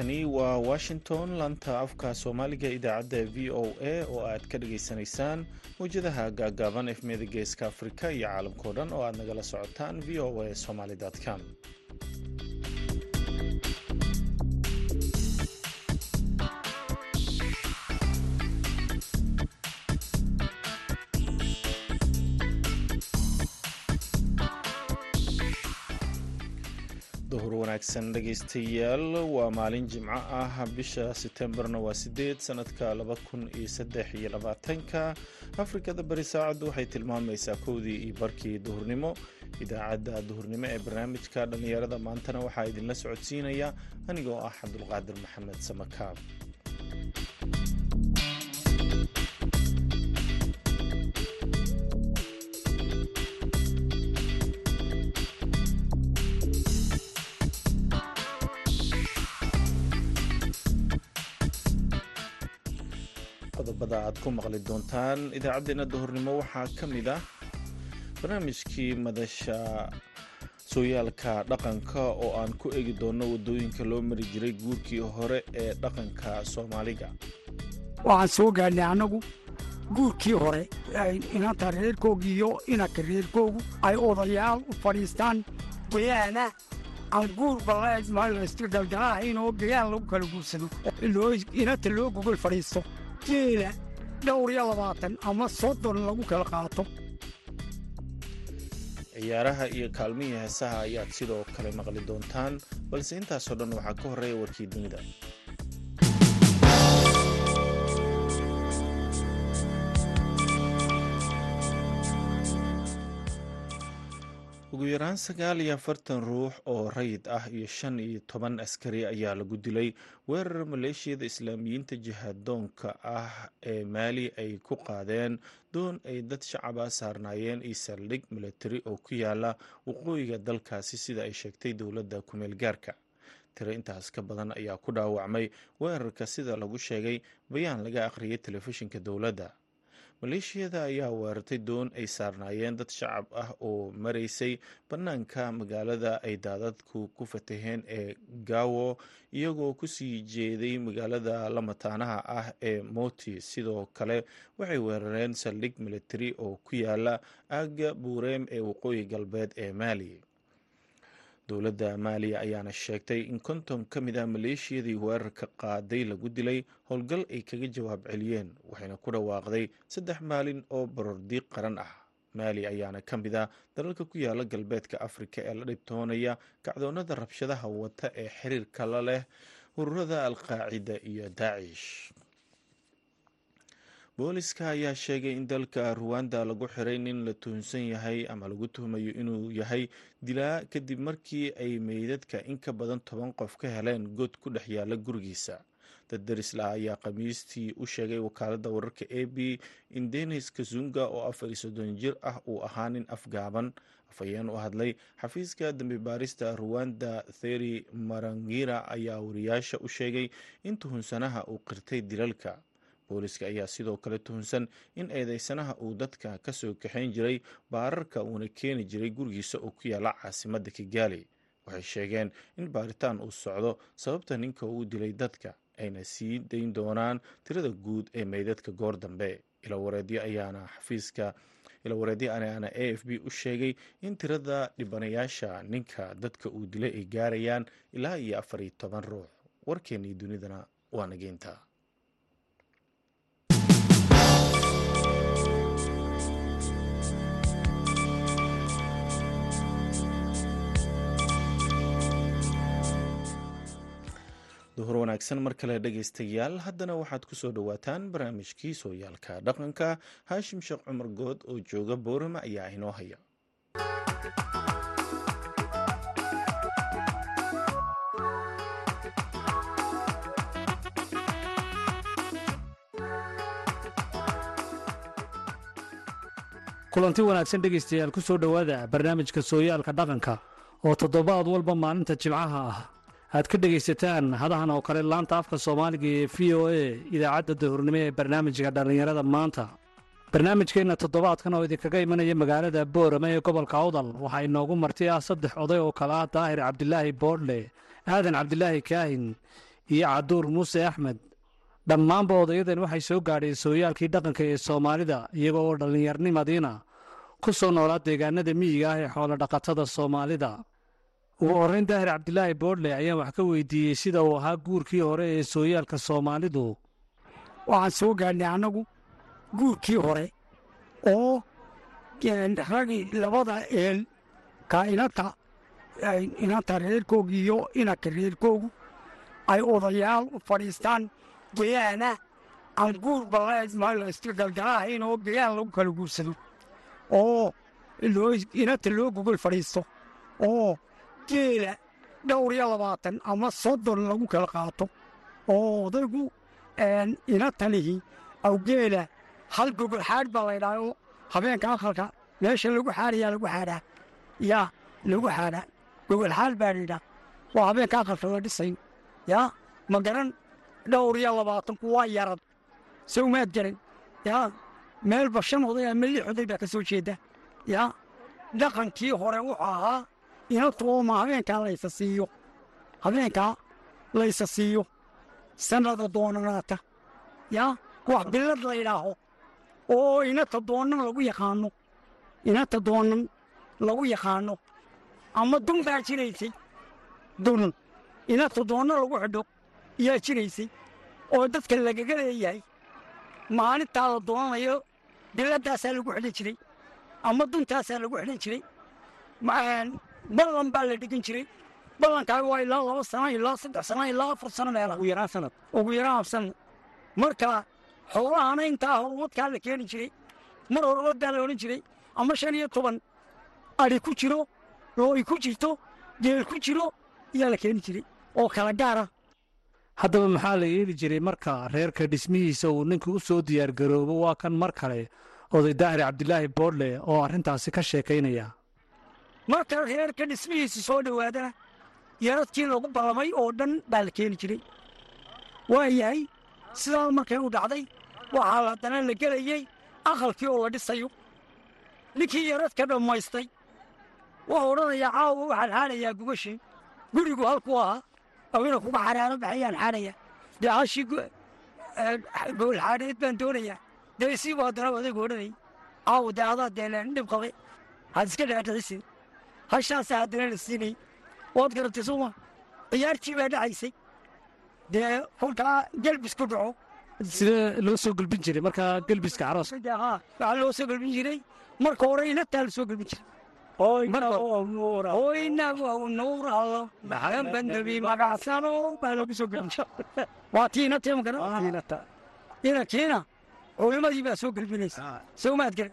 halkani waa washington. Laanta afka soomaaliga idaacadda v o a oo aad ka dhageysanaysaan mawjadaha gaagaaban efmiyada geeska afrika iyo caalamkao dhan oo aad nagala socotaan v o a somaly com duhur wanaagsan dhegaystayaal waa maalin jimco ah. Bisha setembarna waa sideed sanadka laba kun iyo saddex iyo labaatanka. Afrikada bari saacaddu waxay tilmaamaysaa kowdii iyo barkii duhurnimo. Idaacadda duhurnimo ee barnaamijka dhallinyarada maantana waxaa idinla socodsiinaya. Anigoo ah cabdulqaadir maxamed samakaab qodobada aad ku maqli doontaan idaacaddeenna duhurnimo waxaa ka mid ah barnaamijkii madasha sooyaalka dhaqanka oo aan ku egi doonno waddooyinka loo mari jiray guurkii hore ee dhaqanka soomaaliga. Waxaan soo gaadhnay annagu guurkii hore inanta reerkooga iyo inanka reerkoogu ay odayaal u fadhiistaan. Wayaana aan guur ballayska galgalahayn oo gagaan lagu kala guursado inanta loo gogol fadhiisto geela dhowr iyo labaatan ama soddon lagu kala qaato ciyaaraha iyo kaalmihii heesaha ayaad sidoo kale maqli doontaan balse intaasoo dhan waxaa ka horreeya warkii dunida ugu yaraan sagaal iyo afartan ruux oo rayid ah iyo shan iyo toban askari ayaa lagu dilay weerar maleeshiyada islaamiyiinta jihaadoonka ah ee maali ay ku qaadeen doon ay dad shacaba saarnaayeen iyo saldhig milatari oo ku yaalla waqooyiga dalkaasi sida ay sheegtay dowladda kumeel gaarka. Tiro intaas ka badan ayaa ku dhaawacmay weerarka sida lagu sheegay bayaan laga akhriyay telefishinka dowladda maleeshiyada ayaa weerartay doon ay saarnaayeen dad shacab ah oo maraysay bannaanka magaalada ay daadadku ku fataheen ee gaawo iyagoo ku sii jeeday magaalada lamataanaha ah ee moti. Sidoo kale waxay weerareen saldhig militari oo ku yaalla aaga buureem ee waqooyi galbeed ee maali dowladda maaliya ayaana sheegtay in konton ka mid ah maleeshiyadii weerarka qaaday lagu dilay howlgal ay kaga jawaab celiyeen waxayna ku dhawaaqday saddex maalin oo barordiiq qaran ah. Maali ayaana ka mid ah dalalka ku yaalla galbeedka afrika ee la dhibtoonaya kacdoonada rabshadaha wata ee xiriirka la leh ururada alqaacida iyo daacish booliska ayaa sheegay in dalka ruwanda lagu xiray nin la tuhunsan yahay ama lagu tuhmayo inuu yahay dilaa kadib markii ay meydadka in ka badan toban qof ka heleen god ku dhex yaalla gurigiisa. Dad darisla ayaa khamiistii u sheegay wakaaladda wararka a b in denis kazunga oo afar iyo soddon jir ah uu ahaa nin afgaaban. Afhayeen u hadlay xafiiska dambi baarista ruwanda theri marangira ayaa wariyaasha u sheegay in tuhunsanaha uu qirtay dilalka booliska ayaa sidoo kale tuhunsan in eedeysanaha uu dadka ka soo kaxayn jiray baararka uuna keeni jiray gurigiisa oo ku yaalla caasimadda kigaali waxay sheegeen in baaritaan uu socdo sababta ninka uu dilay dadka ayna sii dayn doonaan tirada guud ee meydadka goor dambe. Ilawareedyo ayaana xafiiska ilawareedyo ayaana a f b u sheegay in tirada dhibanayaasha ninka dadka uu dilay ay gaarayaan ilaa iyo afar iyo toban ruux. Warkeennii dunidana waa nageynta duhur wanaagsan mar kale dhegaystayaal haddana waxaad ku soo dhowaataan barnaamijkii sooyaalka dhaqanka. Haashim sheekh cumar good oo jooga boorama ayaa inoo haya. Kulanti wanaagsan dhegaystayaal ku soo dhowaada barnaamijka sooyaalka dhaqanka oo toddobaad walba maalinta jimcaha ah aad ka dhegaysataan hadahan oo kale laanta afka soomaaliga ee v o a idaacadda dahurnimo ee barnaamijka dhallinyarada maanta. Barnaamijkeenna toddobaadkan oo idinkaga imanaya magaalada boorame ee gobolka awdal waxaa inoogu marti ah saddex oday oo kale ah daahir cabdilaahi boodhle aadan cabdilaahi kaahin iyo caduur muuse axmed. Dhammaanba odayadan waxay soo gaadheen sooyaalkii dhaqanka ee soomaalida iyagoo oo dhallinyarnimadiina ku soo noolaa deegaanada miyiga ah ee xoolodhaqatada soomaalida ugu horrayn daahir cabdilaahi boodle ayaan wax ka weydiiyey sida uu ahaa guurkii hore ee sooyaalka soomaalidu. Waxaan soo gaadhnay annagu guurkii hore oo ragii labada eel ka inanta inanta iyo inanka reerkoogu ay odayaal u fadhiistaan geyaana aan guur balaska galgalahayn oo geyaan lagu kala guursado oo inanta loo gogol fadhiisto oo geela dhowr iyo labaatan ama soddon lagu kala qaato. Oo odaygu inantanihi awgeela hal gogol xaadh baa laydhaha oo habeenka aqalka meesha lagu xaadhayaa lagu xaadhaa yaa lagu xaadhaa gogol xaadh baa laydhaha waa habeenka aqalka la dhisayo yaa ma garan dhowr iyo labaatanku waa yaran sowmaad garan. Yaa meelba shan oday ama lix oday baa ka soo jeeda. Yaa dhaqankii hore wuxuu ahaa ooma habeenkaa laysa siiyo habeenkaa laysa siiyo sannada doonanaata yaa wax billad laydhaaho oo inanta doonan lagu yaqaanno inanta doonan lagu yaqaanno ama dun baa jiraysay dun inanta doonna lagu xidho yaa jiraysay oo dadka lagaga leeyahay maalintaa la doonanayo billaddaasaa lagu xidhan jiray ama duntaasaa lagu xidhan jiray ballan baa la dhigan jiray ballankaa waa ilaa laba sano ilaa saddex sano ilaa afar sano meela ugu yaraan sanad. Ugu yaraan sanad. Marka xoolahana intaa horwadkaa la keeni jiray mar horwad baa la odhan jiray ama shan iyo toban adhi ku jiro looy ku jirto geel ku jiro ayaa la keeni jiray oo kala gaara. Haddaba maxaa la yeeli jiray marka reerka dhismihiisa uu ninku u soo diyaargaroobo? Waa kan mar kale oday daahir cabdilaahi boodle oo arrintaasi ka sheekaynaya marka reerka dhismihiisa soo dhowaadana yaradkii lagu ballamay oo dhan baa la keeni jiray. Waa yahay sidaa markay u dhacday waxaa haddana la gelayey aqalkii oo la dhisayo ninkii yaradka dhammaystay wuxuu odhanayaa caawa waxaan xaadhayaa gugashii. Gurigu halkuu ahaa awina kuga xaraaro baxayaan xaadhaya dee hashii goolxaadheed baan doonayaa. Dee siibu haddana odaygu odhanayay. Caawa dee adaa deeleen dhib qabe had iska dhaadhicisin hashaasa haddana la siinay waad garatay sooma ciyaartii baa dhacaysay dee kolkaa gelbis ku dhaco sidee loo soo gelbin jiray markaa gelbiska caroos waxaa loo soo gelbin jiray marka hore inataa la soo gelbin jiray nuuralo magacsano baa loogu soo gelbin jiray waa tii inatee inankiina culimadii baa soo gelbinaysa soomaad garan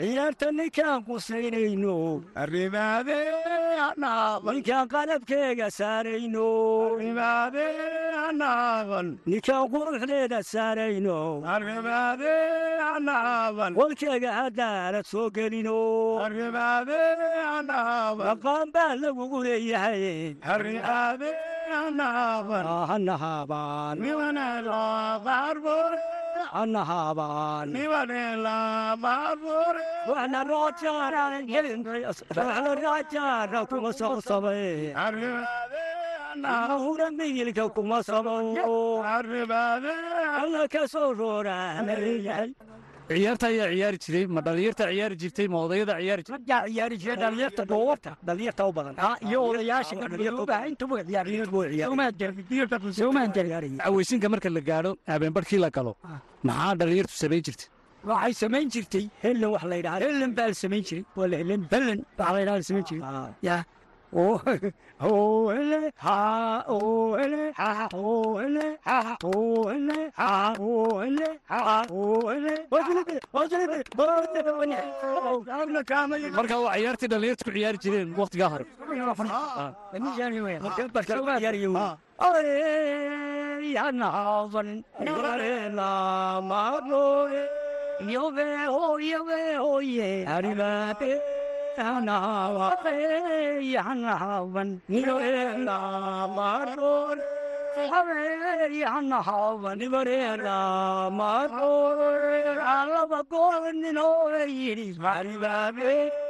ciyaarta ninkaan qusaynayno ninkaan qalabkeega saarayno ninkaan quruxdeeda saarayno walkeega haddaanad soo gelino maqaan baa lagugu leeyahay hanahaabaan hanahaabaan miwaneela qaarbore waxna waxna roojaana kuma soo sabay hura miyilka kuma sabo alla ka soo rooraanayahay ciyaarta ayaa ciyaari jiray ma dhalinyarta ciyaari jirtay ma odayada ciyaari jirtay raggaa ciyaari jiray dhalinyarta dhowarta dhalinyarta u badan. Iyo odayaasha gabdhiyuba intuba ciyaariyeen caweysinka marka la gaadho habeenbarhkii la galo maxaa dhalinyartu samayn jirtay waxay samayn jirtay. Helen wax la yidhaha. Helen baa la samayn jiray. Waa la helen helen waxa la yidhaha la samayn jiray. Ya. Marka waa ciyaartii dhalinyartu ku ciyaari jireen waktigaa hore yanahaban nibarela marore yove ho yove hoye aribate yanawa yanahaban nibarela marore yanahaban nibarela marore alaba golinno yiri aribate Anava,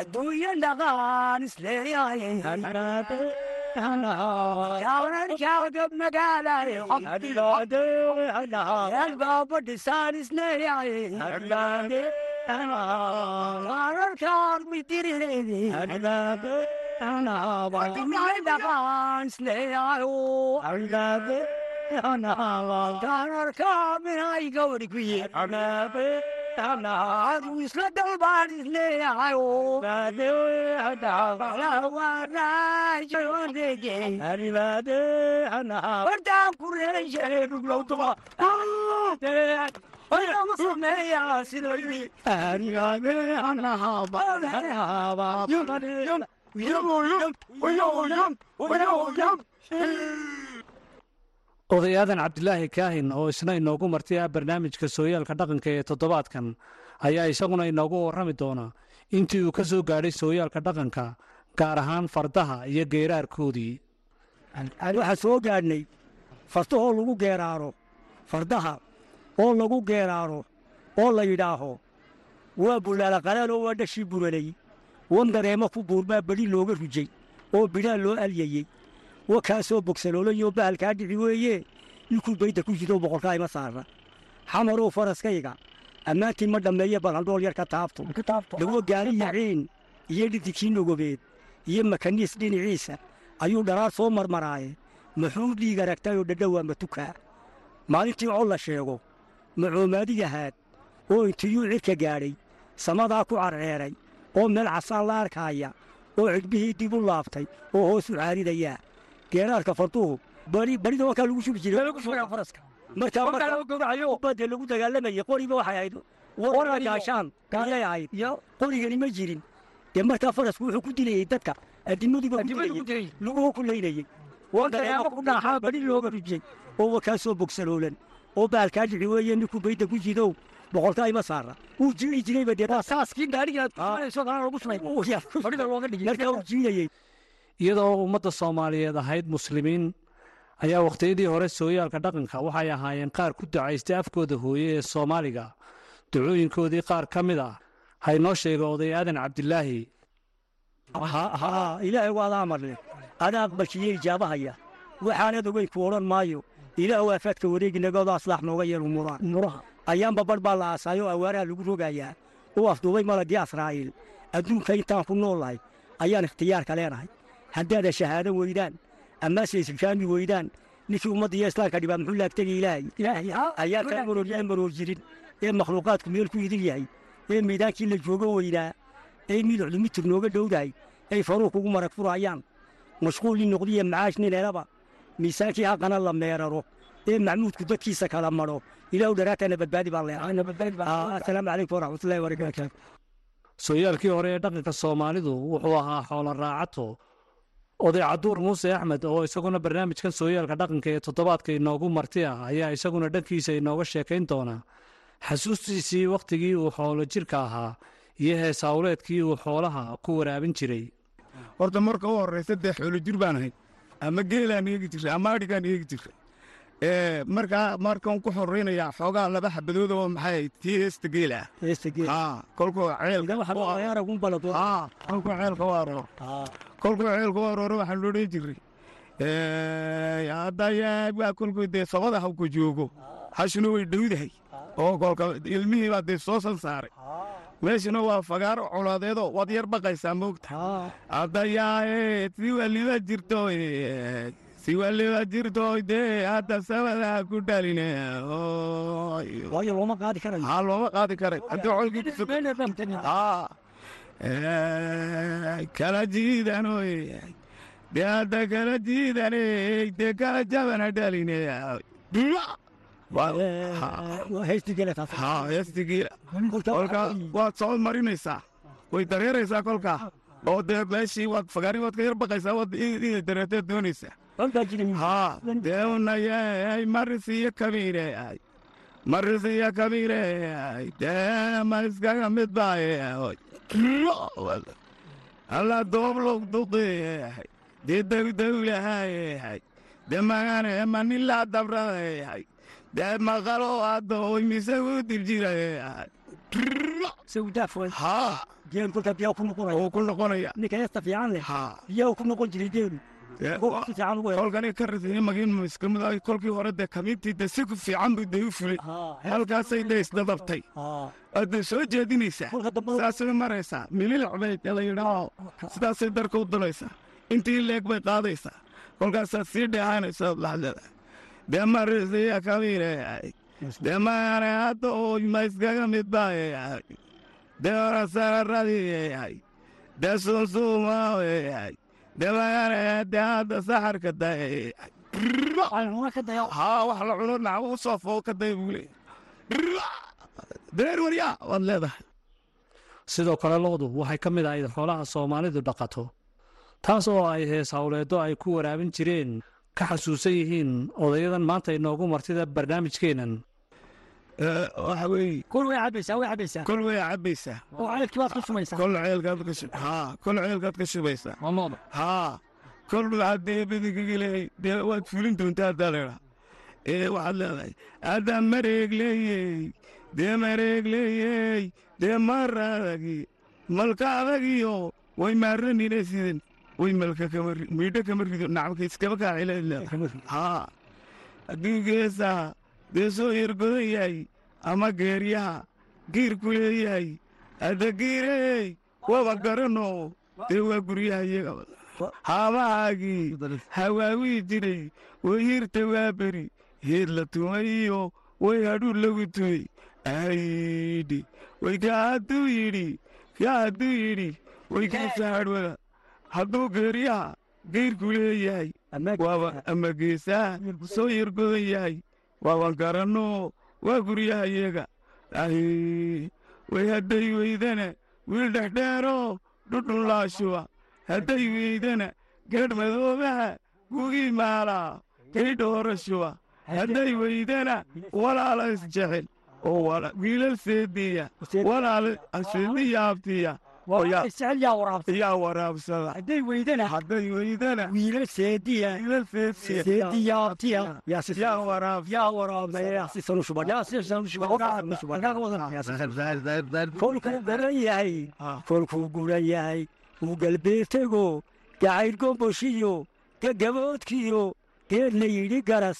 aduunya dhaqaan is leeyahay Arivade. Hallelujah. Odayaadan cabdilaahi kaahin oo isna inoogu martay ah barnaamijka sooyaalka dhaqanka ee toddobaadkan ayaa isaguna inoogu warrami doona intii uu ka soo gaadhay sooyaalka dhaqanka gaar ahaan fardaha iyo geeraarkoodii. Waxaa soo gaadhnay fardahoo lagu geeraaro fardaha oo lagu geeraaro oo la yidhaaho waa bulaala qalaal oo waa dhashii buranay wan dareemo ku buurmaa beli looga rujay oo bidhaa loo alyayey wa kaasoo bogsaloolayo bahalkaa dhici weeye ninkuu bayda ku jidoo boqolkaa ima saara xamarow faraskayga ammaantii ma dhammeeye balhandhool yar ka taabto laguwa gaari yaciin iyo dhidikii nogobeed iyo makaniis dhinaciisa ayuu dharaar soo marmaraaye muxuu dhiig aragtayoo dhadhowaa matukaa maalintii col la sheego macoomaadigahaad oo intiyuu cidka gaadhay samadaa ku carceeray oo meel casaan la arkaaya oo cidhbihii dib u laabtay oo hoosu caaridayaa geeraarka farduhu barida wakaa lagu shubi jirmarkaabadde lagu dagaalamayey qoriba waxay ahayd. Gaashaan ayay ahayd. Qorigani ma jirin. Dee markaa farasku wuxuu ku dilayey dadka. Adimadiiba laguhu ku laynayey dareemo ku dhaaxaa bari looga rujay oo wakaasoo bogsaloolan oo baalkaa dhici weeye ninkuu bayda ku jidow boqolkaa ima saara wuu jiiri jirayba dee saaskii gaarigaad lagu markaa uu jiirayey iyadoo ummadda soomaaliyeed ahayd muslimiin ayaa wakhtiyadii hore sooyaalka dhaqanka waxay ahaayeen qaar ku ducaystay afkooda hooye ee soomaaliga ducooyinkoodii qaar ka mid ah haynoo sheega oday aadan cabdilaahi ilaahay waada amarle ada aqbalkiiyo ijaabahaya waxaanad ogeyn ku odhan maayo ilaah waafaadka wareeginagooda aslaax nooga yeelu muraha ayaanba badh baa la aasaayoo awaaraha lagu rogayaa u afduubay malagii asraa'iil adduunka intaan ku noolahay ayaan ikhtiyaarka leenahay haddaada shahaado weydaan ammaase isfaami weydaan ninkii ummadda iyo islaamka dhibaa muxuu laagtegi ilaahay ayaan kaa marooryaa maroor jirin ee makhluuqaadku meel ku idin yahay ee miidaankii la joogo weynaa ee miducdu mitir nooga dhowdahay ay faruu kugu marag furayaan mashquulii noqdiya macaash nin helaba miisaankii haqana la meeraro. Ee macmuudku dadkiisa kala madho ilaahu dharaatana badbaadi baan leeasalaamu calaykum waraxmatullahi wabarakaatu sooyaalkii hore ee dhaqanka soomaalidu wuxuu ahaa xoolo raacato. Oday caduur muuse axmed oo isaguna barnaamijkan sooyaalka dhaqanka ee toddobaadka inoogu marti ah ayaa isaguna dhankiisa inooga sheekayn doona. Xasuustiisii wakhtigii uu xoolo jirka ahaa iyo heesawleedkii uu xoolaha ku waraabin jiray. Horta marka u horraysa dee xoolo jir baan ahayd ama geelaan eegi jiray ama adhigaan eegi jiray markaa markan ku xorraynayaa xoogaa laba xabadood oo maxay tii heesta geela. Ah kolkuu ceelka u arooro kolkuu ceelka u arooro waxaan loo dhan jiray hadda waa kolkuu dee sabada hawka joogo. Hashuna way dhowdahay. Oo kolka ilmihii baa dee soo san saaray meeshuna waa fagaaro colaadeedoo waad yar baqaysaa moogta haddayaae si waliba jirto si waliba jirto dee hadda samadaa ku dhaline waayo looma qaadi karayo haa looma qaadi karay haddii colkii ku sug haa kala jiidanoy dee hadda kala jiidane dee kala jabana dhaline waad soo marinaysaa way dareeraysaa kolkaa oo dee meeshii waad fagaari waad ka yar baqaysaa waad inay dareerteed doonaysaa haa dee unayay marisiyo kabiire marisiyo kabiire dee ma iskaga mid baa alla dooblow duqi dee dawdawlahay dee magane manilaa dabrahay ku ku ku jiray geelu si fiican ugu helo kolkani ka risay magin miskamid kolkii hore dee kamiintii dee si fiican buu dee u fulay halkaasay isdadabtay soo jeedinaysaa saasay maraysaa mililic bay la yidhaaho sidaasay darka u intii leeg bay qaadaysaa kolkaasaad sii dheehaanaysaa laxdada dee marisiya kabiire dee maane hadda oo ma iskaga mid baa dee horasararadii dee suunsuuma dee magane dee hadda saxarka day haa wax la cuno naca u soo foo ka day buu leeyahay dareer waryaa waad leedahay sidoo kale lo'du waxay ka mid ahayd xoolaha soomaalidu dhaqato taas oo ay hees howleeddo ay ku waraabin jireen ka xasuusan yihiin odayadan maanta inoogu martida barnaamijkeennan weeye kol way cabaysaa kol ceelkaad ka shubaysaa. Haa kol badigaga dee waad fulin doontaa haddaa leedhaa ee waxaad leedahay haddaa mareeg leeyey dee mareeg leeyey dee maradagi malka adagiyo way maaranine siden way malka kama rido nacamka iskaba kaacileed leedahay haa hadduu geesaa dee soo yargodan yahay ama geeryaha giirku leeyahay hadda giirey waba garano dee waa guryaha iyaga haabahaagii hawaawii jiray way hirta waa beri heed la tumayiyo way hadhuu lagu tumay aydhi way ka hadduu yidhi ka hadduu yidhi way kiisa hadhwada hadduu geeryaha giirku leeyahay. Waaba ama geesaha soo yargodan yahay. Waaban garanno waa guryaha iyaga. Way hadday weydana wiil dhexdheero dhudhun laashuwa. Hadday weydana gadh madoobaha gugii maalaa gaydh horashuwa hadday weydana walaala isjecel oo wiilal seediya. Walaal seediya abtiya. isecel yaa waraabsa yaa waraabsada hadday weydana hadday weydana wiilal seediya wiilal seediya seediya abtiya yaa waraab yaa waraabsa yaa sisanu shuba yaa sisanu shuba kolkuu garan yahay kolkuu guran yahay uu galbeertego gacayr gomboshiyo gagaboodkiyo geed la yidhi garas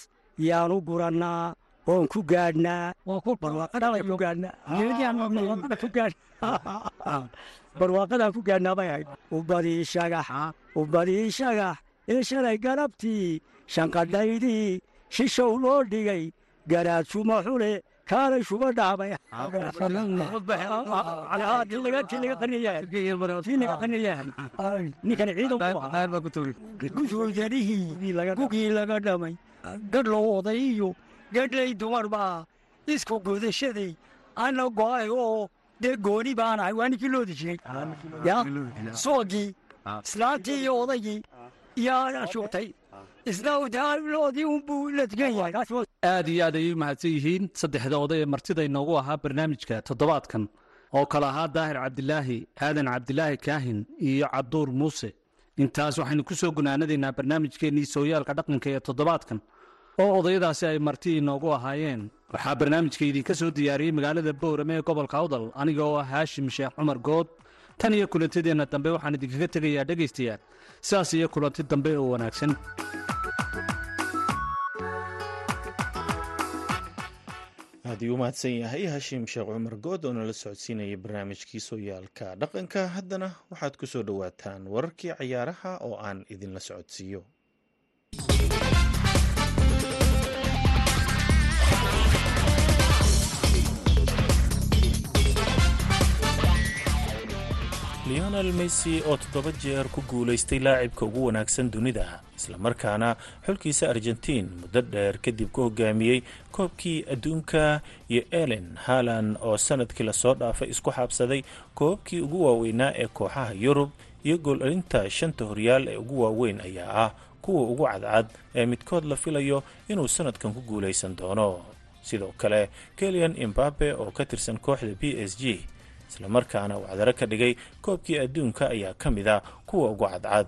yaanu gurannaa oon ku gaadhnaa barwaaqadaan ku gaadhnaa bay ahayd ubadii shagax ubadii shagax ee shalay galabtii shanqadhaydii shishow loo dhigay garaad shuma xule kaalay shuba dhaabay laga dhamay gadh oday iyo gadhlay dumar baa isku gudashaday ana go'ay oo dee gooni baan ahay waa ninkii loodi jiray ya soogii islaantii iyo odaygii yaa shugtay isna loodii unbuu la degan yahay aad iyo aad ayay u mahadsan yihiin saddexda oday ee martida inoogu ahaa barnaamijka toddobaadkan oo kale ahaa daahir cabdilaahi aadan cabdilaahi kaahin iyo cabduur muuse intaas waxaynu ku soo gunaanadaynaa barnaamijkeennii sooyaalka dhaqanka ee toddobaadkan oo odayadaasi ay marti inoogu ahaayeen. Waxaa barnaamijka idinka soo diyaariyey magaalada boorame ee gobolka awdal aniga oo ah haashim sheekh cumar good. Tan iyo kulantadeenna dambe waxaan idinkaga tegayaa dhegaystayaal. Sidaas iyo kulanti dambe oo wanaagsan. Aad uu mahadsan yahay hashiim sheekh cumar good oo nala socodsiinaya barnaamijkii sooyaalka dhaqanka haddana waxaad ku soo dhowaataan wararkii cayaaraha oo aan idinla socodsiiyo leonel messi oo toddoba jeer ku guulaystay laacibka ugu wanaagsan dunida islamarkaana xulkiisa argentiin muddo dheer kadib ku hogaamiyey koobkii adduunka iyo elen halan oo sannadkii la soo dhaafay isku xaabsaday koobabkii ugu waaweynaa ee kooxaha yurub iyo gool-alinta shanta horyaal ee ugu waaweyn ayaa ah kuwa ugu cadcad ee midkood la filayo inuu sanadkan ku guulaysan doono. Sidoo kale kelian imbabe oo ka tirsan kooxda b s g islamarkaana wacdaro ka dhigay koobkii adduunka ayaa ka mid a kuwa ugu cadcad.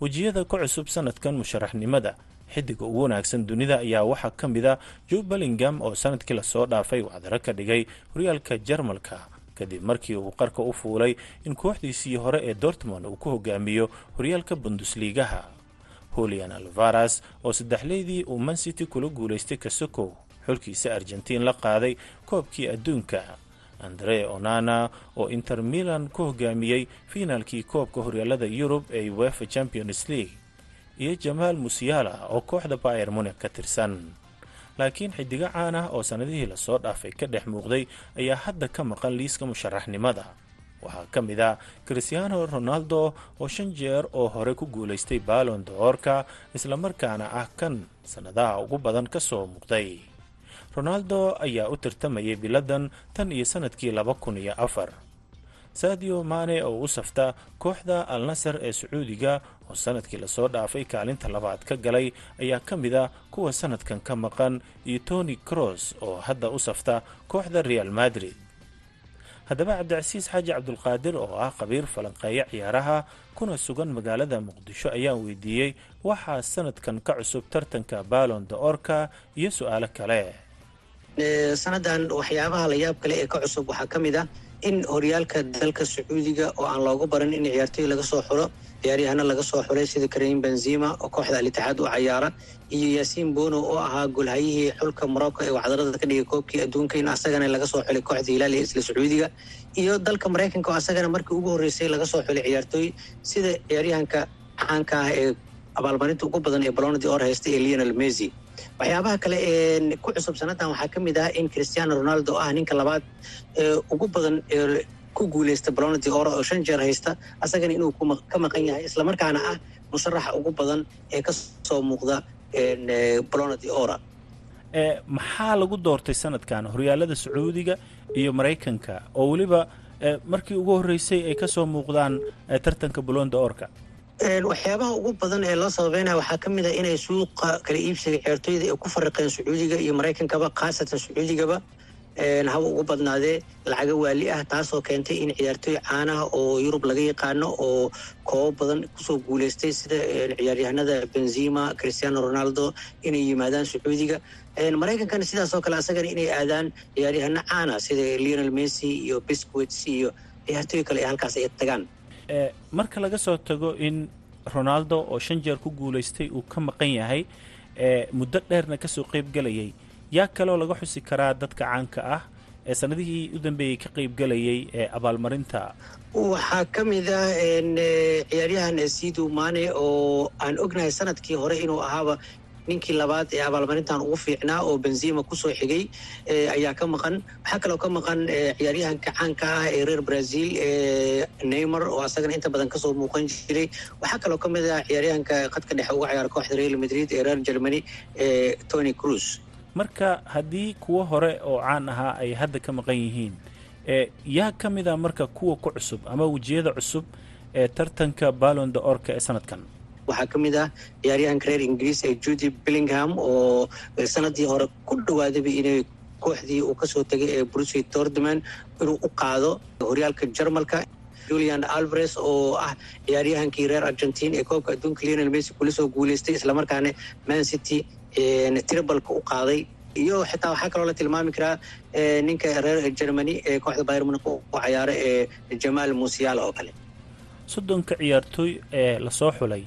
Wejiyada ka cusub sanadkan musharaxnimada xidiga ugu wanaagsan dunida ayaa waxaa ka mid a joe bellingham oo sannadkii la soo dhaafay wacdaro ka dhigay horyaalka jarmalka kadib markii uu qarka u fuulay in kooxdiisii hore ee dortmond uu ku hogaamiyo horyaalka bundusliigaha holian alvaras oo saddexleydii uu mancity kula guulaystay kasokow xulkiisa argentiin la qaaday koobkii adduunka andre onana oo inter milan ku hogaamiyey fiinaalkii koobka horyaalada yurub ee wefa champions league. Iyo jamaal musiala oo kooxda bayer munik ka tirsan. Laakiin xidigo caan ah oo sannadihii la soo dhaafay ka dhex muuqday ayaa hadda ka maqan liiska musharaxnimada. Waxaa ka mid ah christiano ronaldo oo shan jeer oo hore ku guulaystay baalon doorka islamarkaana ah kan sannadaha ugu badan ka soo muuqday ronaldo ayaa u tartamayay biladan tan iyo sannadkii laba kun iyo afar. Sadio mane oo u safta kooxda al nasar ee sacuudiga oo sannadkii la soo dhaafay kaalinta labaad ka galay ayaa ka mid a kuwa sanadkan ka maqan iyo tony cross oo hadda u safta kooxda real madrid. Haddaba cabdicasiis xaaji cabdulqaadir oo ah khabiir falanqeeya ciyaaraha kuna sugan magaalada muqdisho ayaan weydiiyey waxaa sanadkan ka cusub tartanka baalon de orka iyo su'aalo kale sanadan waxyaabaha la yaab kale ee ka cusub waxaa ka mid ah in horyaalka dalka sacuudiga oo aan loogu baran in ciyaartoy laga soo xulo ciyaaryahana laga soo xulay sida kareem benzima oo kooxda al-itixaad u cayaara iyo yaasiin bono oo ahaa golhayihii xulka morocco ee wacdarada ka dhigay koobkii adduunka in asagana laga soo xulay kooxda hilaal ee isla sacuudiga iyo dalka maraykanka oo asagana markii ugu horreysay laga soo xulay ciyaartooy sida ciyaaryahanka caanka ah ee abaalmarinta ugu badan ee balonadi or haysta ee leonel messi waxyaabaha kale ee ku cusub sanadan waxaa ka mid ah in christiano ronaldo ah ninka labaad ugu badan ee ku guuleysta balonadi ora oo shan jeer haysta asagana inuu ka maqan yahay islamarkaana ah musharaxa ugu badan ee ka soo muuqda balonadi ora maxaa lagu doortay sanadkan? Horyaalada sacuudiga iyo maraykanka oo weliba markii ugu horreysay ay ka soo muuqdaan tartanka balonda orka waxyaabaha ugu badan ee loo sababeynaya waxaa ka mid a inay suuqa kala iibsiga ciyaartooyda ay ku fariqeen sacuudiga iyo maraykankaba khaasatan sacuudigaba haba ugu badnaadee lacaga waali ah taasoo keentay in ciyaartooy caanaha oo yurub laga yaqaano oo koobo badan ku soo guuleystay sida ciyaaryahanada benzima christiano ronaldo inay yimaadaan sacuudiga. Maraykankana sidaasoo kale asagana inay aadaan ciyaaryahano caana sida leonel messi iyo bisquets iyo ciyaartooy kale ee halkaas ay tagaan marka laga soo tago in ronaldo oo shan jeer ku guulaystay uu ka maqan yahay muddo dheerna ka soo qeybgelayay yaa kaloo laga xusi karaa dadka caanka ah ee sanadihii u dambeeyey ka qeybgelayay ee abaalmarinta. Waxaa ka mid ah ciyaaryahan sidu mane oo aan ognahay sannadkii hore inuu ahaaba ninkii labaad ee abaalmarintan ugu fiicnaa oo benzima ku soo xigay ayaa ka maqan. Waxaa kaloo ka maqan ciyaaryahanka caanka ah ee reer brazil neymar oo asagana inta badan ka soo muuqan jiray. Waxaa kaloo ka mid ah ciyaaryahanka khadka dhexe uga ciyaara kooxda real madrid ee reer germany tony cruz marka haddii kuwo hore oo caan ahaa ay hadda ka maqan yihiin yaa ka mid a marka kuwa ku cusub ama wejiyada cusub ee tartanka ballon de orka ee sanadkan waxaa ka mid ah ciyaaryahanka reer ingiriis ee judy billingham oo sanadii hore ku dhawaadaba inay kooxdii uu ka soo tegay ee brucy dortman inuu u qaado horyaalka jarmalka. Julian alvares oo ah ciyaaryahankii reer argentine ee koobka adduunka leonel messi kula soo guuleystay islamarkaana man city tribalka u qaaday. Iyo xitaa waxaa kaloo la tilmaami karaa ninka reer germany ee kooxda bayr munich u cayaara ee jamaal musiala oo kale. Soddonka ciyaartooy ee la soo xulay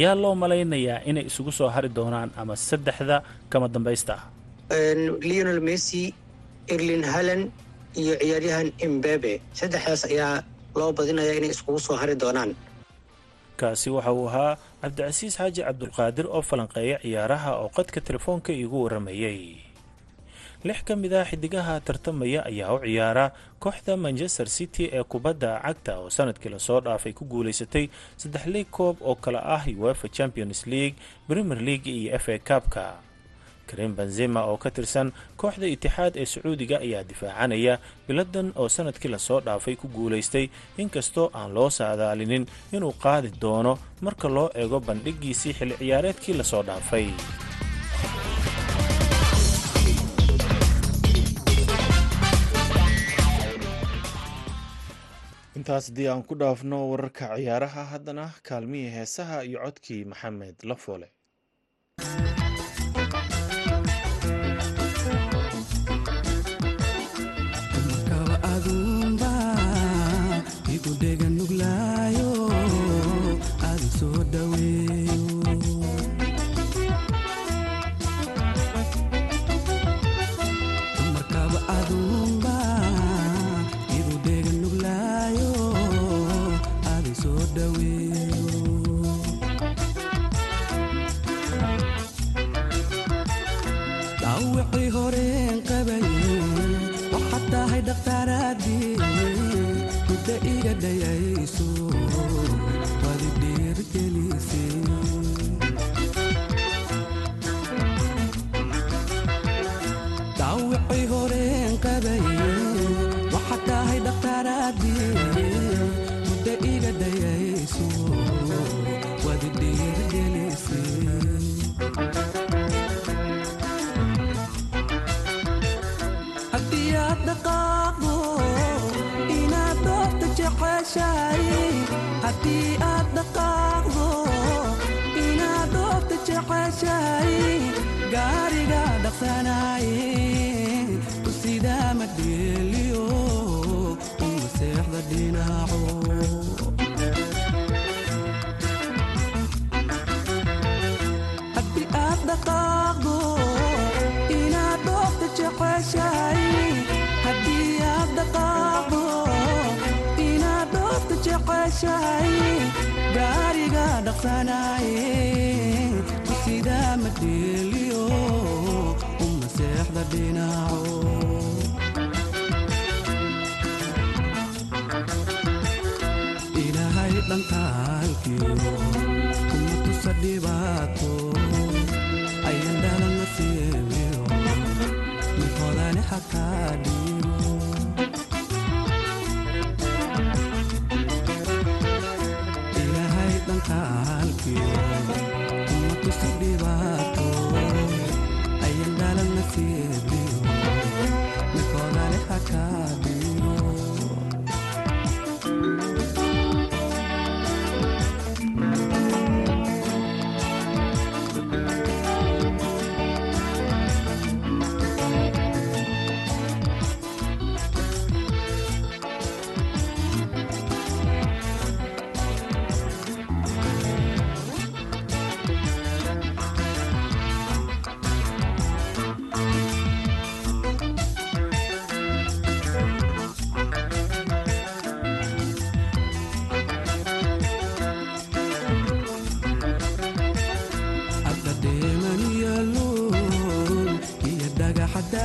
yaa loo malaynayaa inay isugu soo hari doonaan ama saddexda kama dambaysta? Ah leonel messi erlin hallan iyo ciyaaryahan imbebe saddexdaas ayaa loo badinaya inay iskugu soo hari doonaan. Kaasi waxa uu ahaa cabdicasiis xaaji cabdulqaadir oo falanqeeya ciyaaraha oo qadka telefoonka iigu warramayey lix ka mid ah xidigaha tartamaya ayaa u ciyaara kooxda manchester city ee kubadda cagta oo sannadkii la soo dhaafay ku guulaysatay saddex liig koob oo kale ah uefa champions league premier league iyo f a kabka karim benzema oo ka tirsan kooxda itixaad ee sacuudiga ayaa difaacanaya biladan oo sannadkii la soo dhaafay ku guulaystay inkastoo aan loo saadaalinin inuu qaadi doono marka loo eego bandhigiisii xilli ciyaareedkii la soo dhaafay intaas haddii aan ku dhaafno wararka ciyaaraha haddana kaalmihii heesaha iyo codkii maxamed lafoole dhaqaaqo inaad dhoorta jeceshahay haddii aad dhaqaaqdo inaad dhoorta jeceshahay gaariga dhaqsanaaye kusida magdheeliyo u maseexda dhinaco inaad dhoofta jeceshahay haddii aad dhaqaaqo inaad dhoofta jeceshahay gaariga dhaqsanaye sidaa ma dheeliyo u maseexda dhinaco ilaahay dhantaalkiyo kuma tusa dhibaato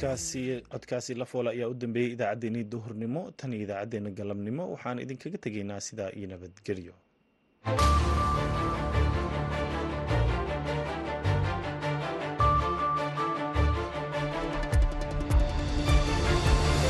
codkaasi lafoole ayaa u dambeeyey idaacaddeenii duhurnimo tan iyo idaacaddeenna galabnimo. Waxaan idinkaga tegaynaa sidaa iyo nabadgelyo